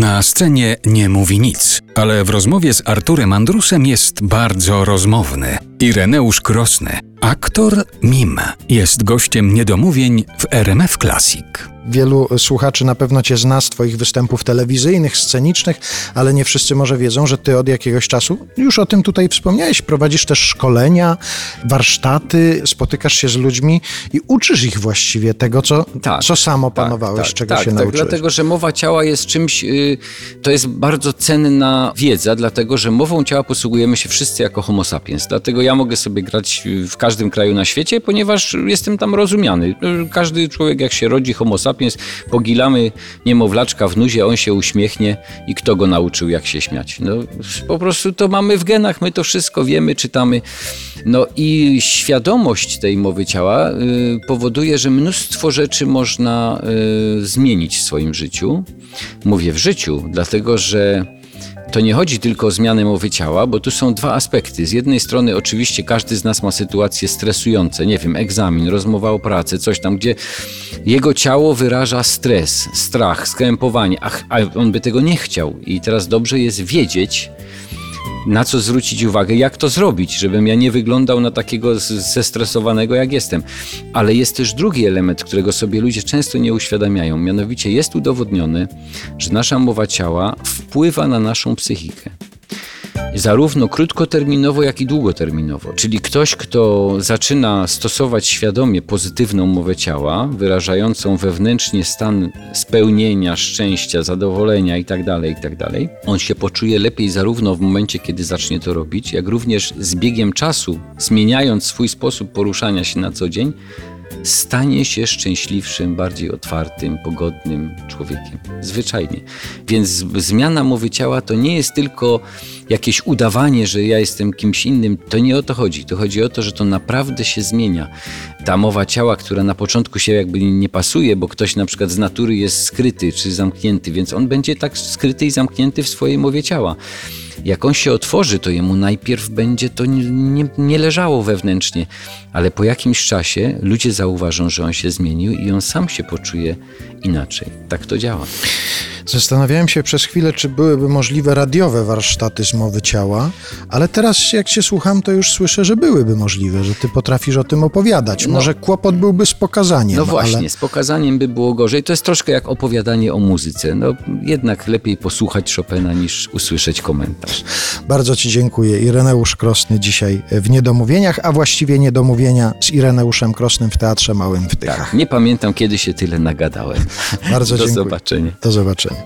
Na scenie nie mówi nic, ale w rozmowie z Arturem Andrusem jest bardzo rozmowny. Ireneusz Krosny, aktor mim, jest gościem niedomówień w RMF Classic. Wielu słuchaczy na pewno cię zna z twoich występów telewizyjnych, scenicznych, ale nie wszyscy może wiedzą, że ty od jakiegoś czasu, już o tym tutaj wspomniałeś, prowadzisz też szkolenia, warsztaty, spotykasz się z ludźmi i uczysz ich właściwie tego, co, Tak, co sam Tak, opanowałeś, tak, czego tak, się tak, nauczyłeś. Dlatego, że mowa ciała jest czymś, y, to jest bardzo cenna wiedza, dlatego, że mową ciała posługujemy się wszyscy jako homo sapiens. Dlatego ja mogę sobie grać w każdym kraju na świecie, ponieważ jestem tam rozumiany. Każdy człowiek, jak się rodzi homo sapiens, pogilamy niemowlaczka w nuzie, on się uśmiechnie i kto go nauczył, jak się śmiać. No, po prostu to mamy w genach, my to wszystko wiemy, czytamy. No i świadomość tej mowy ciała y, powoduje, że mnóstwo rzeczy można y, zmienić w swoim życiu. Mówię w życiu, dlatego że to nie chodzi tylko o zmianę mowy ciała, bo tu są dwa aspekty. Z jednej strony oczywiście każdy z nas ma sytuacje stresujące, nie wiem, egzamin, rozmowa o pracy, coś tam, gdzie jego ciało wyraża stres, strach, skrępowanie, a on by tego nie chciał. I teraz dobrze jest wiedzieć, na co zwrócić uwagę, jak to zrobić, żebym ja nie wyglądał na takiego zestresowanego, jak jestem. Ale jest też drugi element, którego sobie ludzie często nie uświadamiają. Mianowicie jest udowodnione, że nasza mowa ciała wpływa na naszą psychikę. Zarówno krótkoterminowo, jak i długoterminowo. Czyli ktoś, kto zaczyna stosować świadomie pozytywną mowę ciała, wyrażającą wewnętrznie stan spełnienia, szczęścia, zadowolenia itd., itd., on się poczuje lepiej zarówno w momencie, kiedy zacznie to robić, jak również z biegiem czasu, zmieniając swój sposób poruszania się na co dzień, stanie się szczęśliwszym, bardziej otwartym, pogodnym człowiekiem. Zwyczajnie. Więc zmiana mowy ciała to nie jest tylko jakieś udawanie, że ja jestem kimś innym. To nie o to chodzi. To chodzi o to, że to naprawdę się zmienia. Ta mowa ciała, która na początku się jakby nie pasuje, bo ktoś na przykład z natury jest skryty czy zamknięty, więc on będzie tak skryty i zamknięty w swojej mowie ciała. Jak on się otworzy, to jemu najpierw będzie to nie, nie, nie leżało wewnętrznie, ale po jakimś czasie ludzie zauważą, że on się zmienił i on sam się poczuje inaczej. Tak to działa. Zastanawiałem się przez chwilę, czy byłyby możliwe radiowe warsztaty z mowy ciała, ale teraz jak cię słucham, to już słyszę, że byłyby możliwe, że ty potrafisz o tym opowiadać. No. Może kłopot byłby z pokazaniem, No właśnie, ale z pokazaniem by było gorzej. To jest troszkę jak opowiadanie o muzyce. No jednak lepiej posłuchać Chopina niż usłyszeć komentarz. bardzo ci dziękuję. Ireneusz Krosny dzisiaj w Niedomówieniach, a właściwie Niedomówienia z Ireneuszem Krosnym w Teatrze Małym w Tychach. Tak, nie pamiętam kiedy się tyle nagadałem. Bardzo Do dziękuję. zobaczenia. Do zobaczenia.